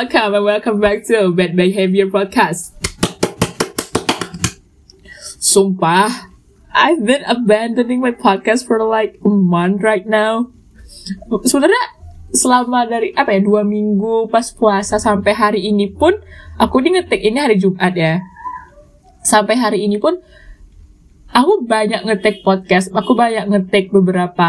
welcome and welcome back to Bad Behavior Podcast. Sumpah, I've been abandoning my podcast for like a month right now. Sebenarnya selama dari apa ya dua minggu pas puasa sampai hari ini pun aku nih ngetik ini hari Jumat ya. Sampai hari ini pun aku banyak ngetik podcast, aku banyak ngetik beberapa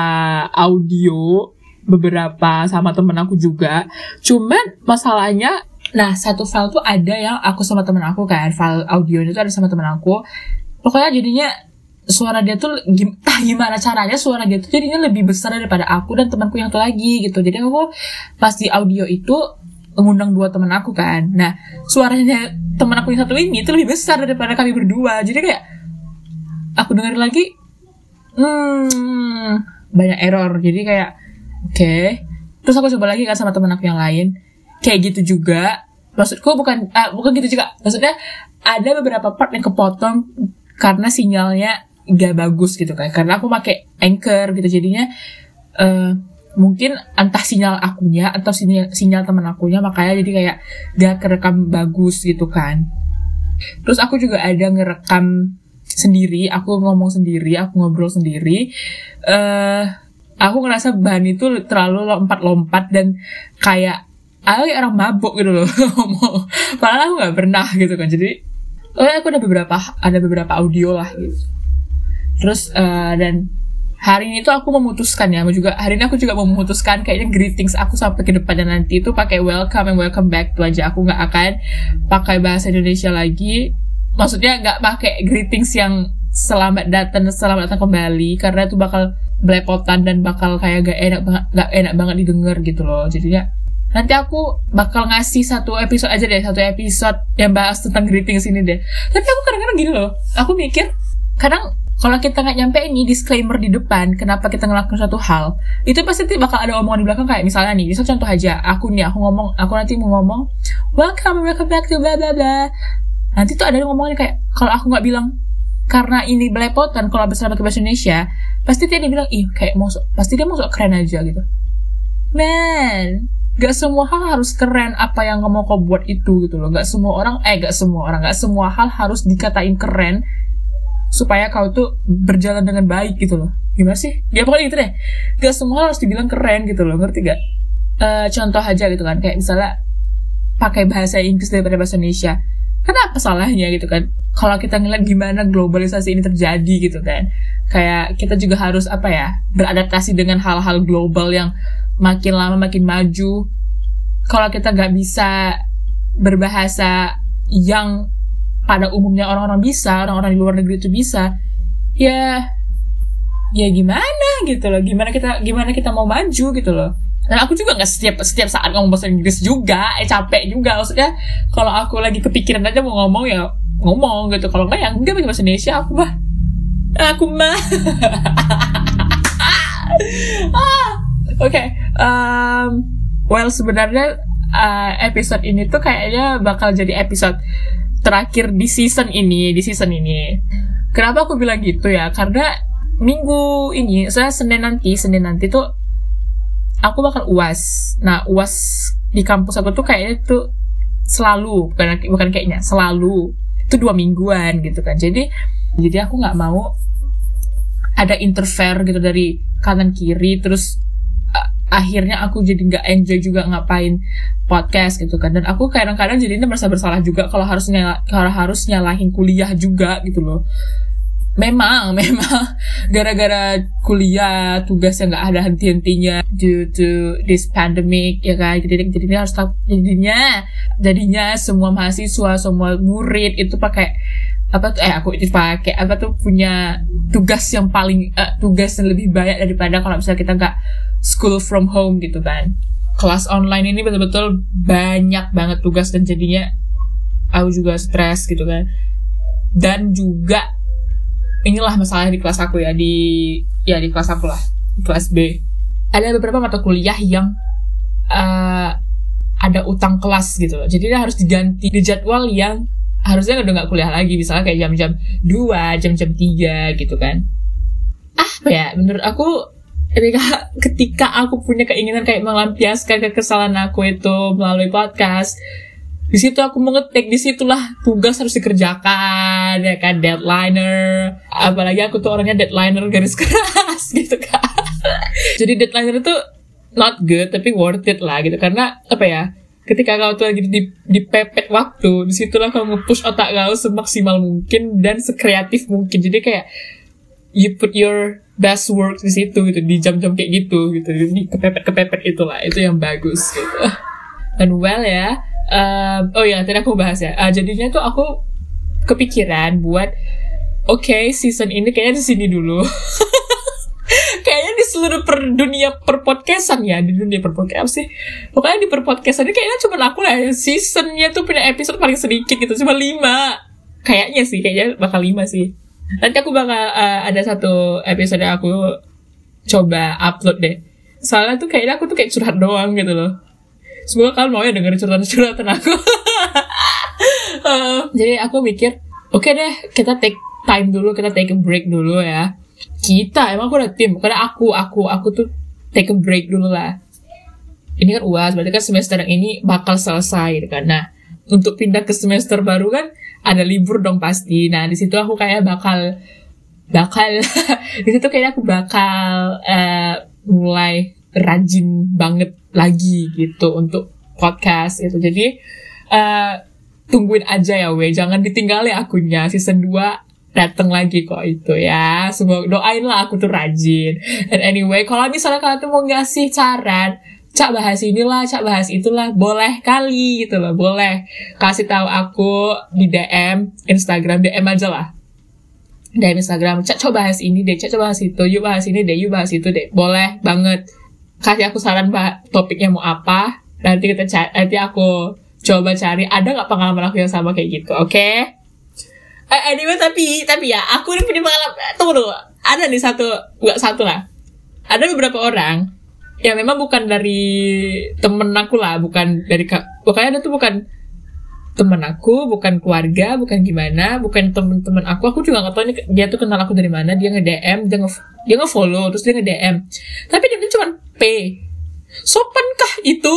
audio beberapa sama temen aku juga. Cuman masalahnya, nah satu file tuh ada yang aku sama temen aku kan, file audionya tuh ada sama temen aku. Pokoknya jadinya suara dia tuh gim gimana caranya suara dia tuh jadinya lebih besar daripada aku dan temanku yang tuh lagi gitu. Jadi aku pas di audio itu mengundang dua teman aku kan. Nah, suaranya teman aku yang satu ini tuh lebih besar daripada kami berdua. Jadi kayak aku dengar lagi hmm banyak error. Jadi kayak oke. Okay. terus aku coba lagi kan sama temen aku yang lain. Kayak gitu juga. Maksudku bukan uh, bukan gitu juga. Maksudnya ada beberapa part yang kepotong karena sinyalnya gak bagus gitu kan. Karena aku pakai anchor gitu. Jadinya uh, mungkin entah sinyal akunya atau sinyal sinyal teman akunya makanya jadi kayak gak kerekam bagus gitu kan. Terus aku juga ada ngerekam sendiri. Aku ngomong sendiri aku ngobrol sendiri. Uh, aku ngerasa bahan itu terlalu lompat-lompat dan kayak aku kayak orang mabuk gitu loh ngomong. Padahal aku nggak pernah gitu kan. Jadi oh aku ada beberapa ada beberapa audio lah gitu. Terus uh, dan hari ini tuh aku memutuskan ya juga hari ini aku juga memutuskan kayaknya greetings aku sampai ke depannya nanti itu pakai welcome and welcome back tuh aja. Aku nggak akan pakai bahasa Indonesia lagi. Maksudnya nggak pakai greetings yang selamat datang selamat datang kembali karena itu bakal belepotan dan bakal kayak gak enak banget gak enak banget didengar gitu loh. Jadinya nanti aku bakal ngasih satu episode aja deh satu episode yang bahas tentang greeting sini deh. Tapi aku kadang-kadang gini loh aku mikir kadang kalau kita nggak nyampe ini disclaimer di depan kenapa kita ngelakuin suatu hal itu pasti bakal ada omongan di belakang kayak misalnya nih misal contoh aja aku nih aku ngomong aku nanti mau ngomong welcome welcome back to bla bla bla. Nanti tuh ada yang ngomongnya kayak kalau aku nggak bilang karena ini belepotan kalau bersama ke bahasa Indonesia pasti dia bilang ih kayak mau pasti dia mau keren aja gitu. Man gak semua hal harus keren apa yang kamu kau buat itu gitu loh. Gak semua orang eh gak semua orang gak semua hal harus dikatain keren supaya kau tuh berjalan dengan baik gitu loh. Gimana sih? Ya pokoknya gitu deh. Gak semua hal harus dibilang keren gitu loh ngerti gak? Uh, contoh aja gitu kan kayak misalnya pakai bahasa Inggris daripada bahasa Indonesia kenapa salahnya gitu kan? Kalau kita ngeliat gimana globalisasi ini terjadi gitu kan. Kayak kita juga harus apa ya beradaptasi dengan hal-hal global yang makin lama makin maju. Kalau kita nggak bisa berbahasa yang pada umumnya orang-orang bisa orang-orang di luar negeri itu bisa ya ya gimana gitu loh. Gimana kita gimana kita mau maju gitu loh dan aku juga nggak setiap setiap saat ngomong bahasa Inggris juga eh capek juga. Maksudnya kalau aku lagi kepikiran aja mau ngomong ya ngomong gitu. Kalau enggak ya enggak bahasa Indonesia. Aku mah aku mah. Ah, oke okay. um, well sebenarnya uh, episode ini tuh kayaknya bakal jadi episode terakhir di season ini di season ini. Kenapa aku bilang gitu ya? Karena minggu ini saya Senin nanti Senin nanti tuh aku bakal uas. Nah uas di kampus aku tuh kayaknya tuh selalu bukan bukan kayaknya selalu. Itu dua mingguan gitu kan. Jadi jadi aku nggak mau ada interfere gitu dari kanan kiri terus uh, akhirnya aku jadi nggak enjoy juga ngapain podcast gitu kan. Dan aku kadang-kadang jadinya merasa bersalah juga kalau harus nyala, kalau harus nyalahin kuliah juga gitu loh memang memang. Gara-gara kuliah tugas yang nggak ada henti-hentinya due to this pandemic ya kan? Jadi jadinya harus jadinya jadinya semua mahasiswa semua murid itu pakai apa tuh eh aku itu pakai apa tuh punya tugas yang paling uh, tugas yang lebih banyak daripada kalau misalnya kita nggak school from home gitu kan. Kelas online ini betul-betul banyak banget tugas dan jadinya aku juga stres gitu kan. Dan juga inilah masalahnya di kelas aku ya di ya di kelas aku lah di kelas B. Ada beberapa mata kuliah yang uh, ada utang kelas gitu loh. Jadi dia harus diganti di jadwal yang harusnya udah nggak kuliah lagi. Misalnya kayak jam-jam 2, jam-jam 3 gitu kan. Ah ya? Menurut aku ketika ketika aku punya keinginan kayak melampiaskan kekesalan aku itu melalui podcast di situ aku mengetik di situlah tugas harus dikerjakan ya kan deadlineer. Apalagi aku tuh orangnya deadlineer garis keras gitu kan. Jadi deadlineer itu not good tapi worth it lah gitu. Karena apa ya ketika kau tuh lagi di, dipepet waktu di situlah kau nge-push otak kau semaksimal mungkin dan sekreatif mungkin. Jadi kayak you put your best work di situ gitu di jam-jam kayak gitu gitu. Di kepepet kepepet itulah itu yang bagus gitu. Dan well ya um, oh ya tadi aku bahas ya. Uh, jadinya tuh aku kepikiran buat oke okay, season ini kayaknya di sini dulu. Kayaknya di seluruh per dunia per podcastan ya di dunia per podcast sih? Pokoknya di per podcastan ini kayaknya cuma aku lah seasonnya tuh punya episode paling sedikit gitu cuma lima. Kayaknya sih kayaknya bakal lima sih. Nanti aku bakal uh, ada satu episode aku coba upload deh. Soalnya tuh kayaknya aku tuh kayak curhat doang gitu loh semoga kalian mau ya dengerin curhatan-curhatan aku. Uh, jadi aku mikir oke okay deh kita take time dulu kita take a break dulu ya. Kita emang aku udah tim karena aku aku aku tuh take a break dulu lah. Ini kan uas berarti kan semester yang ini bakal selesai gitu kan. Nah untuk pindah ke semester baru kan ada libur dong pasti. Nah di situ aku kayak bakal bakal di situ kayaknya aku bakal uh, mulai rajin banget lagi gitu untuk podcast itu jadi uh, tungguin aja ya we jangan ditinggalin akunnya season 2 datang lagi kok itu ya. Semoga doain lah aku tuh rajin. And anyway, kalau misalnya kalian tuh mau ngasih saran, cak bahas inilah, cak bahas itulah, boleh kali gitu loh, boleh kasih tahu aku di DM Instagram DM aja lah. DM Instagram, cak coba bahas ini deh, cak coba bahas itu, yuk bahas ini deh, yuk bahas itu deh, boleh banget. Kasih aku saran bah topiknya mau apa, nanti kita nanti aku coba cari ada nggak pengalaman aku yang sama kayak gitu, oke? Okay? Eh, anyway tapi tapi ya aku ini punya pengalaman tunggu dulu ada nih satu nggak satu lah ada beberapa orang yang memang bukan dari temen aku lah bukan dari pokoknya ada tuh bukan temen aku bukan keluarga bukan gimana bukan temen-temen aku aku juga nggak tahu ini dia tuh kenal aku dari mana dia nge DM dia nge dia nge follow terus dia nge DM tapi dia cuma P. Sopankah itu?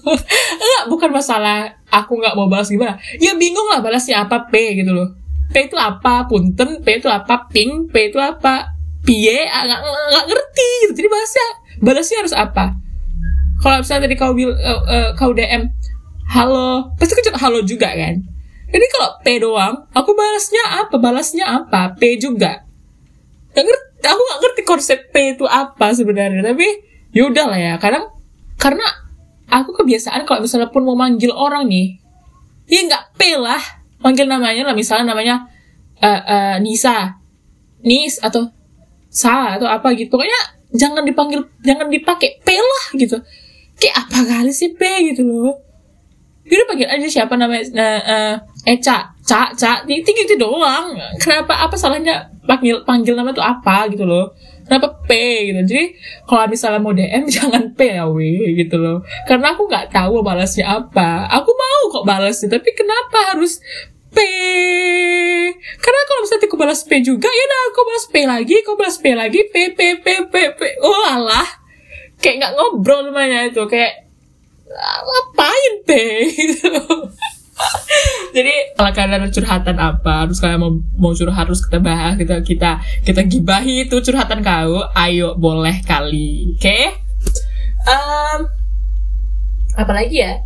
Enggak bukan masalah aku nggak mau balas gimana. Ya bingung lah balasnya apa P gitu loh. P itu apa? Punten P itu apa? Ping P itu apa? Pie ah, nggak ngerti gitu. Jadi bahasa balasnya harus apa? Kalau misalnya tadi kau bil uh, uh, kau DM halo pasti kan halo juga kan? Jadi kalau P doang aku balasnya apa? Balasnya apa? P juga. Nggak ngerti aku nggak ngerti konsep P itu apa sebenarnya. Tapi yaudah lah ya kadang karena aku kebiasaan kalau misalnya pun mau manggil orang nih ya nggak P lah manggil namanya lah misalnya namanya uh, uh, Nisa Nis atau Sa atau apa gitu. Pokoknya jangan dipanggil jangan dipakai P lah gitu. Kayak apa kali sih P gitu loh? Jadi panggil aja siapa namanya uh, uh, Eca Ca Ca tinggi gitu doang. Kenapa apa salahnya panggil panggil nama itu apa gitu loh kenapa P gitu. Jadi kalau misalnya mau DM jangan P ya W gitu loh. Karena aku nggak tahu balasnya apa. Aku mau kok balas tapi kenapa harus P? Karena kalau misalnya aku balas P juga ya nah aku balas P lagi aku balas P lagi P P P P P. Oh alah. Kayak nggak ngobrol namanya itu. Kayak ngapain P kalau kalian ada curhatan apa harus kalian mau mau curhat harus kita bahas kita kita kita gibahi itu curhatan kau ayo boleh kali oke okay? um, apa lagi ya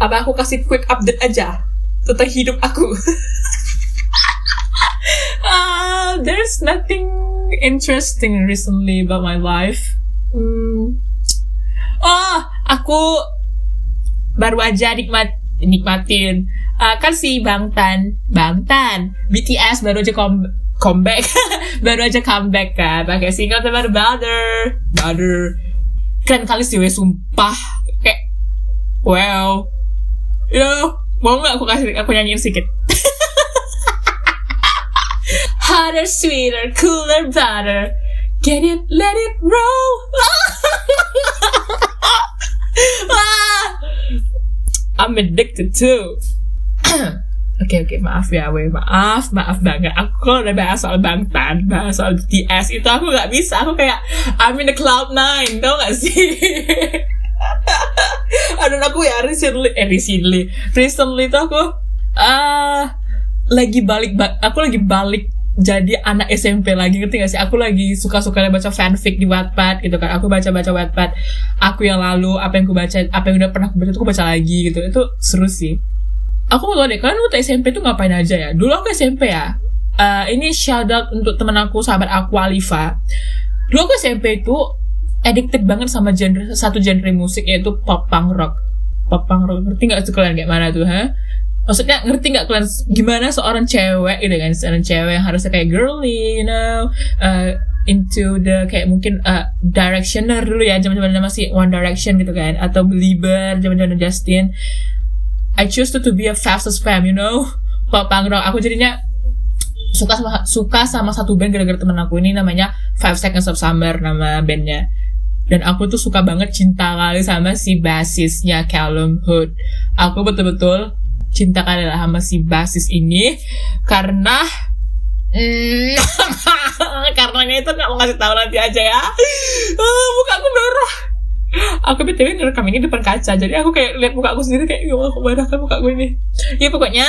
apa aku kasih quick update aja tentang hidup aku. uh, there's nothing interesting recently about my life. Hmm. Oh, aku baru aja nikmat nikmatin uh, kan si Bangtan Bangtan BTS baru aja come comeback baru aja comeback kan pakai single terbaru Brother Brother keren kali sih sumpah kayak wow know Mau nggak aku kasih aku nyanyiin sedikit? Hotter, sweeter, cooler, better. Get it, let it roll. I'm addicted too. Oke oke maaf ya we maaf maaf banget. Aku kalau udah bahas soal Bangtan bahas soal BTS itu aku nggak bisa. Aku kayak I'm in the cloud nine tau gak sih? Aduh aku ya recently eh recently recently tuh aku ah uh, lagi balik aku lagi balik jadi anak SMP lagi ngerti gak sih? Aku lagi suka-suka baca fanfic di Wattpad gitu kan. Aku baca-baca Wattpad aku yang lalu apa yang aku baca apa yang udah pernah aku baca itu aku baca lagi gitu. Itu seru sih aku mau tau deh kalian waktu SMP tuh ngapain aja ya? Dulu aku SMP ya. Uh, ini shout out untuk temen aku sahabat aku Alifa. Dulu aku SMP itu addicted banget sama genre satu genre musik yaitu pop punk rock. Pop punk rock ngerti nggak kalian kayak mana tuh ha? Maksudnya ngerti nggak kalian gimana seorang cewek gitu kan? Seorang cewek yang harusnya kayak girly you know uh, into the kayak mungkin uh, directioner dulu ya zaman-zaman masih One Direction gitu kan? Atau Belieber zaman-zaman Justin I choose to, to be a fastest fam, you know. Pop punk rock. Aku jadinya suka sama suka sama satu band gara-gara temen aku ini namanya Five Seconds of Summer nama bandnya. Dan aku tuh suka banget cinta kali sama si basisnya Callum Hood. Aku betul-betul cinta kali lah sama si basis ini karena mm, karenanya itu gak mau ngasih tahu nanti aja ya. Uh, muka aku merah aku btw ngerekam ini depan kaca jadi aku kayak lihat muka aku sendiri kayak ya aku marah kan muka gue ini? Ya pokoknya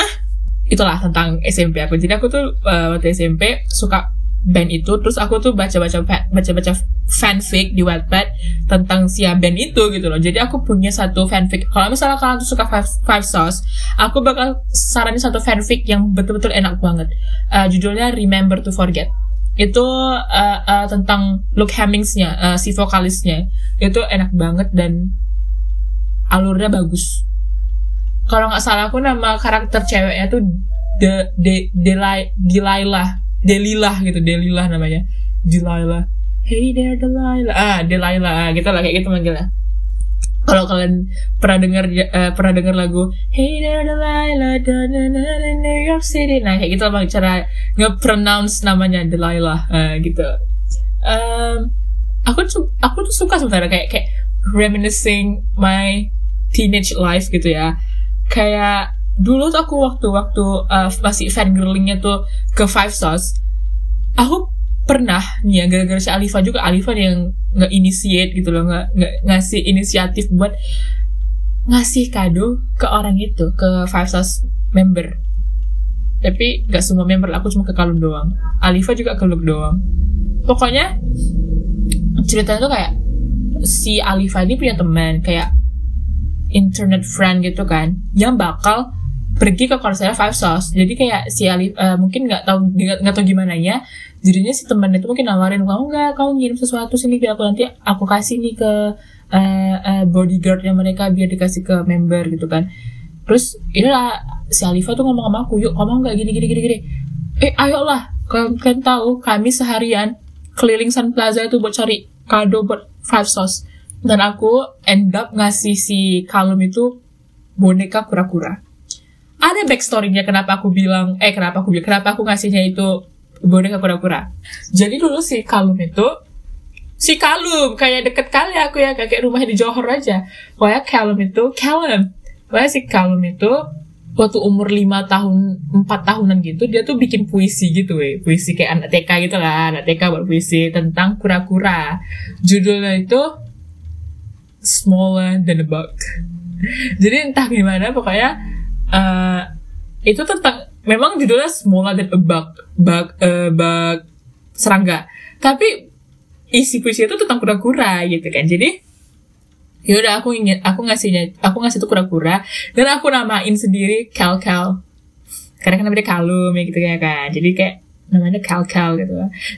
itulah tentang SMP aku. Jadi aku tuh uh, waktu SMP suka band itu terus aku tuh baca-baca baca-baca fanfic di Wattpad tentang si band itu gitu loh. Jadi aku punya satu fanfic. Kalau misalnya kalian tuh suka five, five sauce aku bakal saranin satu fanfic yang betul-betul enak banget. Uh, judulnya Remember to Forget itu uh, uh, tentang Luke Hemmings-nya, uh, si vokalisnya. Itu enak banget dan alurnya bagus. Kalau nggak salah aku nama karakter ceweknya tuh De De Delay Delilah, Delilah gitu, Delilah namanya. Delilah. Hey there Delilah. Ah, Delilah. Ah, gitu lah kayak gitu manggilnya kalau kalian pernah dengar uh, pernah dengar lagu Hey Delilah in New York City. Nah kayak gitu lah cara nge-pronounce namanya Delilah uh, gitu. Um, aku tuh aku tuh suka sebenarnya kayak kayak reminiscing my teenage life gitu ya. Kayak dulu tuh aku waktu-waktu uh, masih fangirlingnya tuh ke Five Stars aku pernah nih ya gara-gara si Alifa juga Alifa yang nggak initiate gitu loh nggak ngasih inisiatif buat ngasih kado ke orang itu ke Five Stars member. Tapi nggak semua member aku cuma ke Kalum doang. Alifa juga ke Luke doang. Pokoknya ceritanya tuh kayak si Alifa ini punya teman kayak internet friend gitu kan yang bakal pergi ke konser Five Stars. Jadi kayak si Ali uh, mungkin nggak tahu nggak tahu gimana ya jadinya si temen itu mungkin nawarin kamu nggak? Kamu ngirim sesuatu sini biar aku nanti aku kasih nih ke uh, uh, bodyguardnya mereka biar dikasih ke member gitu kan. Terus inilah si Alifa tuh ngomong sama aku yuk ngomong nggak? Gini gini gini gini. Eh ayolah kalian kan tahu kami seharian keliling Sun Plaza itu buat cari kado buat Five Stars. Dan aku end up ngasih si Kalum itu boneka kura-kura. Ada backstorynya kenapa aku bilang eh kenapa aku bilang kenapa aku ngasihnya itu boneka kura-kura. Jadi dulu si Kalum itu si Kalum kayak deket kali aku ya kayak rumah di Johor aja. Pokoknya Kalum itu Kalum. Pokoknya si Kalum itu waktu umur 5 tahun 4 tahunan gitu dia tuh bikin puisi gitu weh puisi kayak anak TK gitu lah anak TK buat puisi tentang kura-kura judulnya itu smaller than a bug jadi entah gimana pokoknya uh, itu tentang memang judulnya smaller than a bug bug uh, bug serangga. Tapi isi puisi itu tentang kura-kura gitu kan. Jadi yaudah aku ingin aku ngasihnya aku ngasih itu kura-kura. Dan aku namain sendiri Cal karena kan namanya kalum ya gitu ya kan. Jadi kayak namanya Cal gitu.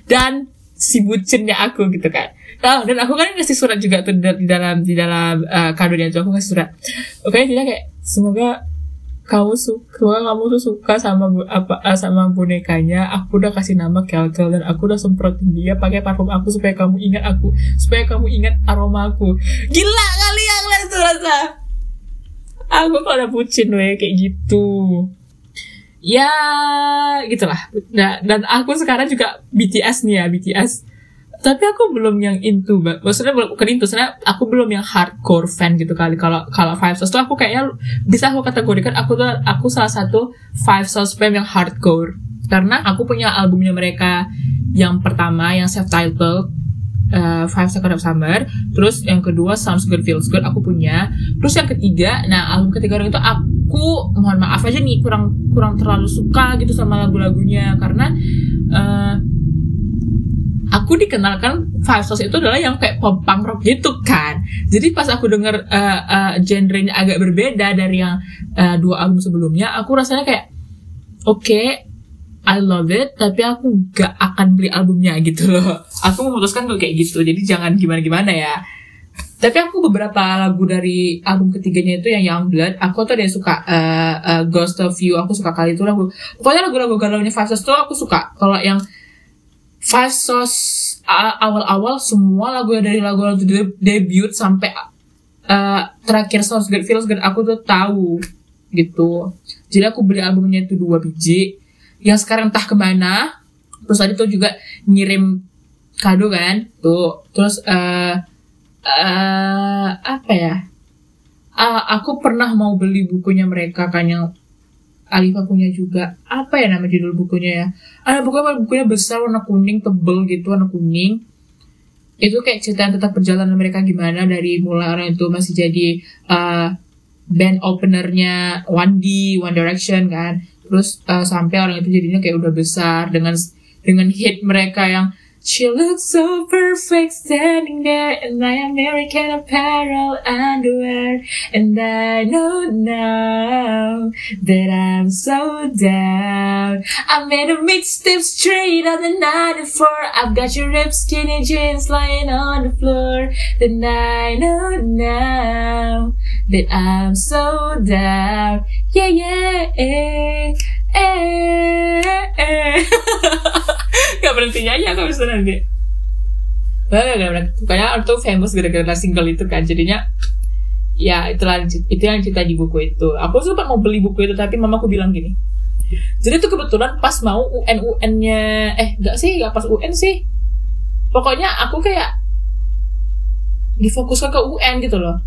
Dan si bucinnya aku gitu kan. Oh, dan aku kan ngasih surat juga tuh di dalam di dalam uh, kadonya itu aku ngasih surat. Oke okay, jadi kayak semoga kamu suka kamu tuh suka sama apa eh, sama bonekanya. Aku udah kasih nama Kelkel dan aku udah semprotin dia pakai parfum aku supaya kamu ingat aku supaya kamu ingat aroma aku. Gila kali yang lain rasa. Aku kalau udah bucin weh kayak gitu. Ya gitulah. Nah, dan aku sekarang juga BTS nih ya BTS tapi aku belum yang into maksudnya belum bukan into sebenarnya aku belum yang hardcore fan gitu kali. Kalau kalau five stars tuh aku kayaknya bisa aku kategorikan aku tuh aku salah satu five stars fan yang hardcore. Karena aku punya albumnya mereka yang pertama yang self titled uh, Five Seconds of Summer. Terus yang kedua Sounds Good Feels Good aku punya. Terus yang ketiga nah album ketiga orang itu aku mohon maaf aja nih kurang kurang terlalu suka gitu sama lagu-lagunya. Karena uh, aku dikenalkan Five itu adalah yang kayak pop punk rock gitu kan. Jadi pas aku denger uh, uh, genrenya agak berbeda dari yang uh, dua album sebelumnya, aku rasanya kayak oke, okay, I love it, tapi aku gak akan beli albumnya gitu loh. Aku memutuskan kayak gitu, jadi jangan gimana-gimana ya. Tapi aku beberapa lagu dari album ketiganya itu yang Young Blood, aku tuh ada yang suka uh, uh, Ghost of You, aku suka kali itu lagu. Pokoknya lagu-lagu galau-nya Five Stars tuh aku suka. Kalau yang Five Sauce awal-awal semua lagu dari lagu-lagu debut sampai uh, terakhir Sounds Good Feels Good aku tuh tahu gitu. Jadi aku beli albumnya itu dua biji. Yang sekarang entah ke mana. Terus tadi tuh juga ngirim kado kan. Tuh. Terus uh, uh, apa ya? Uh, aku pernah mau beli bukunya mereka kan yang Alifa punya juga. Apa ya nama judul bukunya ya? Ada bukunya bukunya besar warna kuning tebel gitu warna kuning. Itu kayak cerita tetap perjalanan mereka gimana dari mulai orang itu masih jadi uh, band openernya One D One Direction kan. Terus uh, sampai orang itu jadinya kayak udah besar dengan dengan hit mereka yang She looks so perfect standing there in my American apparel underwear. And I know now that I'm so down. I made a mixtape straight out the 94. I've got your ripped skinny jeans lying on the floor. Then I know now that I'm so down. Yeah, yeah, eh, eh, eh. gak berhenti nyanyi aku nanti. Gak, gak, gak, pokoknya tuh famous gara-gara single itu kan. Jadinya ya itulah itu yang cerita di buku itu. Aku sempat mau beli buku itu tapi mamaku bilang gini. Jadi tuh kebetulan pas mau UN UN nya eh gak sih gak pas UN sih. Pokoknya aku kayak difokuskan ke UN gitu loh.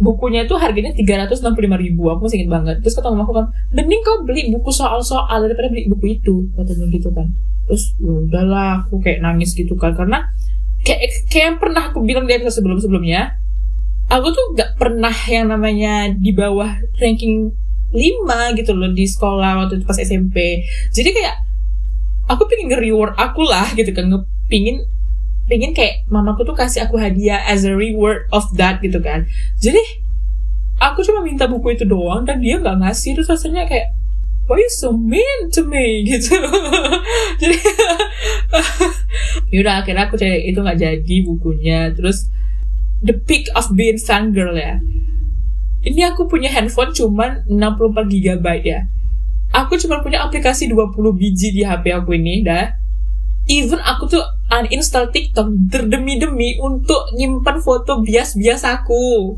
Bukunya itu harganya tiga ratus enam puluh lima ribu. Aku masih inget banget. Terus kata mamaku kan mending kau beli buku soal-soal daripada beli buku itu katanya gitu kan terus ya udahlah aku kayak nangis gitu kan. Karena kayak kayak yang pernah aku bilang di episode sebelum sebelumnya aku tuh gak pernah yang namanya di bawah ranking 5 gitu loh di sekolah waktu itu pas SMP jadi kayak aku pengen nge-reward aku lah gitu kan. Ngepingin pengen kayak mamaku tuh kasih aku hadiah as a reward of that gitu kan. Jadi aku cuma minta buku itu doang dan dia nggak ngasih. Terus rasanya kayak why you so mean to me? Gitu. Jadi yaudah akhirnya aku cari itu nggak jadi bukunya. Terus the peak of being fangirl ya. Ini aku punya handphone cuman 64 GB ya. Aku cuma punya aplikasi 20 biji di HP aku ini dah. Even aku tuh uninstall TikTok terdemi-demi untuk nyimpan foto bias-bias aku.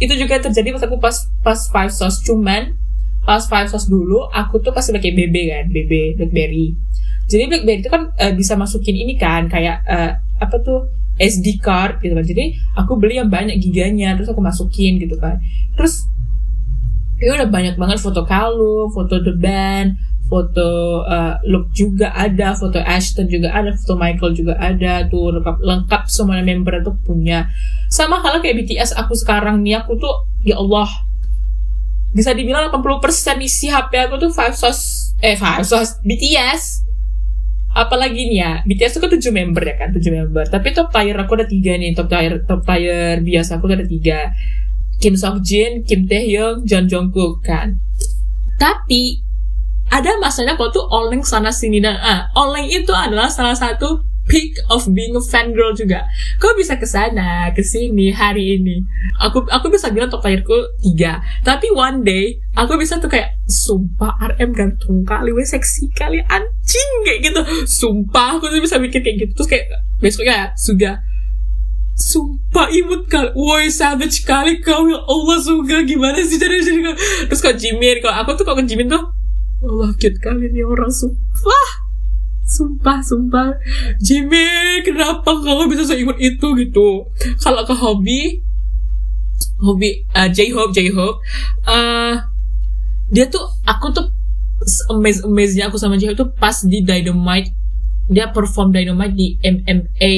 Itu juga terjadi pas aku pas pas five sauce cuman pas five sauce dulu aku tuh pasti pakai BB kan, BB BlackBerry. Jadi BlackBerry itu kan uh, bisa masukin ini kan kayak uh, apa tuh SD card gitu kan. Jadi aku beli yang banyak giganya terus aku masukin gitu kan. Terus ya udah banyak banget foto kalung, foto the band, foto uh, Luke juga ada, foto Ashton juga ada, foto Michael juga ada, tuh lengkap lengkap semua member itu punya. Sama halnya kayak BTS aku sekarang nih aku tuh ya Allah bisa dibilang 80% isi HP aku tuh five sauce eh five sauce BTS apalagi nih ya BTS itu kan tujuh member ya kan tujuh member. Tapi top tier aku ada tiga nih top tier top tier biasa aku ada tiga. Kim Sok Jin Kim Tae Hyung Jung Jungkook kan. Tapi ada masanya kau tuh oleng sana sini. Dan ah oleng itu adalah salah satu peak of being a fan girl juga. Kau bisa ke sana, ke sini hari ini. Aku aku bisa bilang top tierku tiga. Tapi one day aku bisa tuh kayak sumpah RM gantung kali, we seksi kali anjing kayak gitu. Sumpah aku tuh bisa mikir kayak gitu. Terus kayak besoknya sudah Sumpah imut kali Woi savage kali kau Ya Allah suka Gimana sih cara-cara Terus kok Jimin Kalau aku tuh kok ke Jimin tuh Allah cute kali nih orang sumpah sumpah sumpah. Jimmy kenapa kamu bisa seingat itu gitu? Kalau ke hobi hobi uh, J-Hope J-Hope uh, dia tuh aku tuh amaze amaze nya aku sama J-Hope tuh pas di Dynamite. Dia perform Dynamite di MMA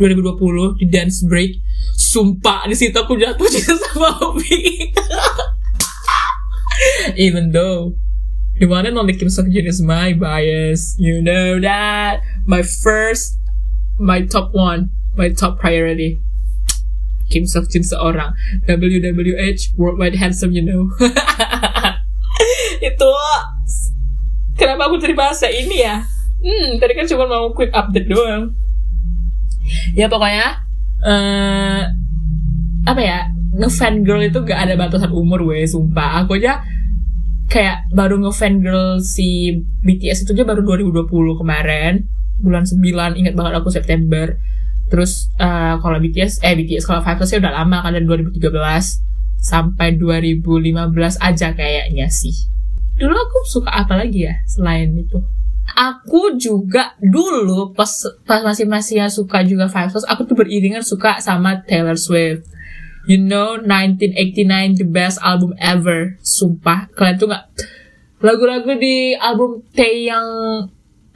2020 di dance break. Sumpah di situ aku jatuh cinta sama hobi. Even though the one and only Kim Seok Jin is my bias. You know that. My first my top one my top priority. Kim Seok Jin seorang. WWH Worldwide Handsome you know. Itu kenapa aku jadi bahasa ini ya? Hmm tadi kan cuma mau quick update doang. Ya pokoknya uh, apa ya? Ngefan girl itu gak ada batasan umur weh sumpah. Aku aja kayak baru ngefan girl si BTS itu aja baru 2020 kemarin bulan 9 ingat banget aku September Terus uh, kalau BTS, eh BTS kalau Five udah lama kan dari 2013 sampai 2015 aja kayaknya sih. Dulu aku suka apa lagi ya selain itu? Aku juga dulu pas pas masih masih suka juga Five aku tuh beriringan suka sama Taylor Swift. You know, 1989 the best album ever. Sumpah, kalian tuh nggak lagu-lagu di album T yang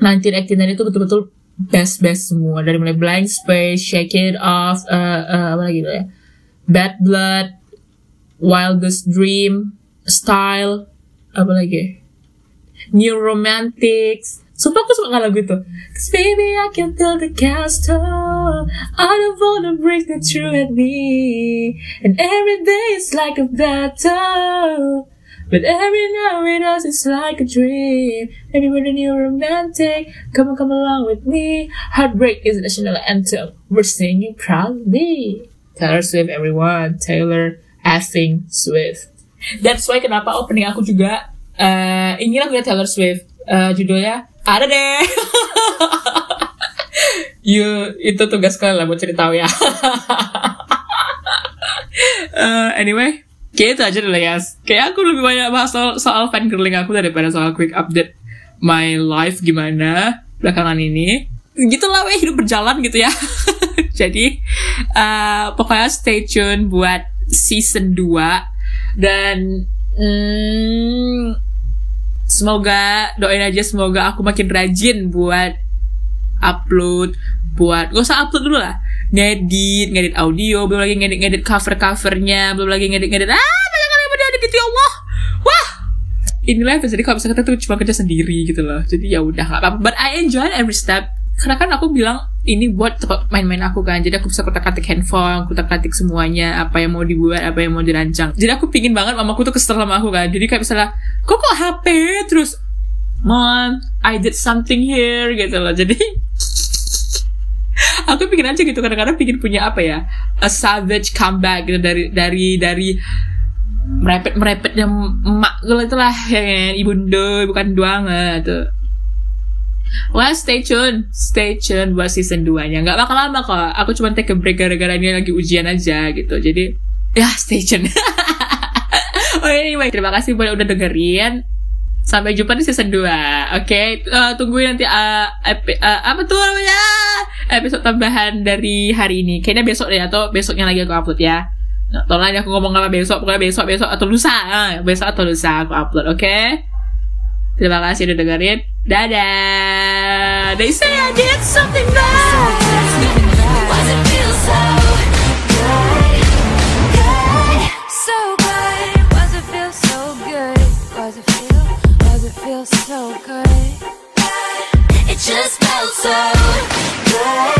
1989 itu betul-betul best best semua. Dari mulai blank space shake it off uh, uh, apa lagi ya? Bad blood wildest dream style apa lagi? New romantics Sumpah aku suka lagu itu Cause baby I can the castle I don't wanna break the truth at me And every day is like a battle But every then it's like a dream. Maybe when you're romantic, come on, come along with me. Heartbreak is the national anthem. We're singing proudly. Taylor Swift, everyone. Taylor effing Swift. That's why kenapa opening aku juga uh, ini lagunya Taylor Swift. Uh, judulnya ada deh. you itu tugas kalian lah buat cerita ya. uh, anyway, Kayak itu aja dulu ya. Kayak aku lebih banyak bahas soal, soal fangirling aku daripada soal quick update my life gimana belakangan ini. Gitu lah weh hidup berjalan gitu ya. Jadi uh, pokoknya stay tune buat season 2 dan hmm, semoga doain aja semoga aku makin rajin buat upload buat gak usah upload dulu lah. Ngedit ngedit audio belum lagi ngedit ngedit cover covernya belum lagi ngedit ngedit ah banyak kali yang edit gitu ya Allah. Wah! Inilah jadi kalau misalnya kita tuh cuma kerja sendiri gitu loh. Jadi ya udah apa-apa. But I enjoy every step karena kan aku bilang ini buat main-main aku kan. Jadi aku bisa kutak-katik handphone kutak-katik semuanya apa yang mau dibuat apa yang mau dirancang. Jadi aku pingin banget mamaku tuh kesel sama aku kan. Jadi kayak misalnya kok kok HP terus mom I did something here gitu loh. Jadi aku pikir aja gitu. Kadang-kadang pikir punya apa ya a savage comeback gitu. Dari dari dari merepet merepetnya emak ya ibunda bukan doang tuh Well, stay tune, stay tune buat season 2 nya Gak bakal lama kok. Aku cuma take a break gara-gara ini lagi ujian aja gitu. Jadi, ya stay tune. oh anyway, terima kasih buat udah dengerin. Sampai jumpa di season 2. Oke, okay? uh, tungguin nanti uh, epi, uh, apa tuh namanya? Episode tambahan dari hari ini. Kayaknya besok deh atau besoknya lagi aku upload ya. Tolong aku ngomong apa besok, pokoknya besok, besok atau lusa. Uh, besok atau lusa aku upload, oke? Okay? Terima kasih udah dengerin. Dadah. They say I did something bad. Why's it feel so good? So good. Why's it feel so good? Why's it feel feels so good. It just felt so good.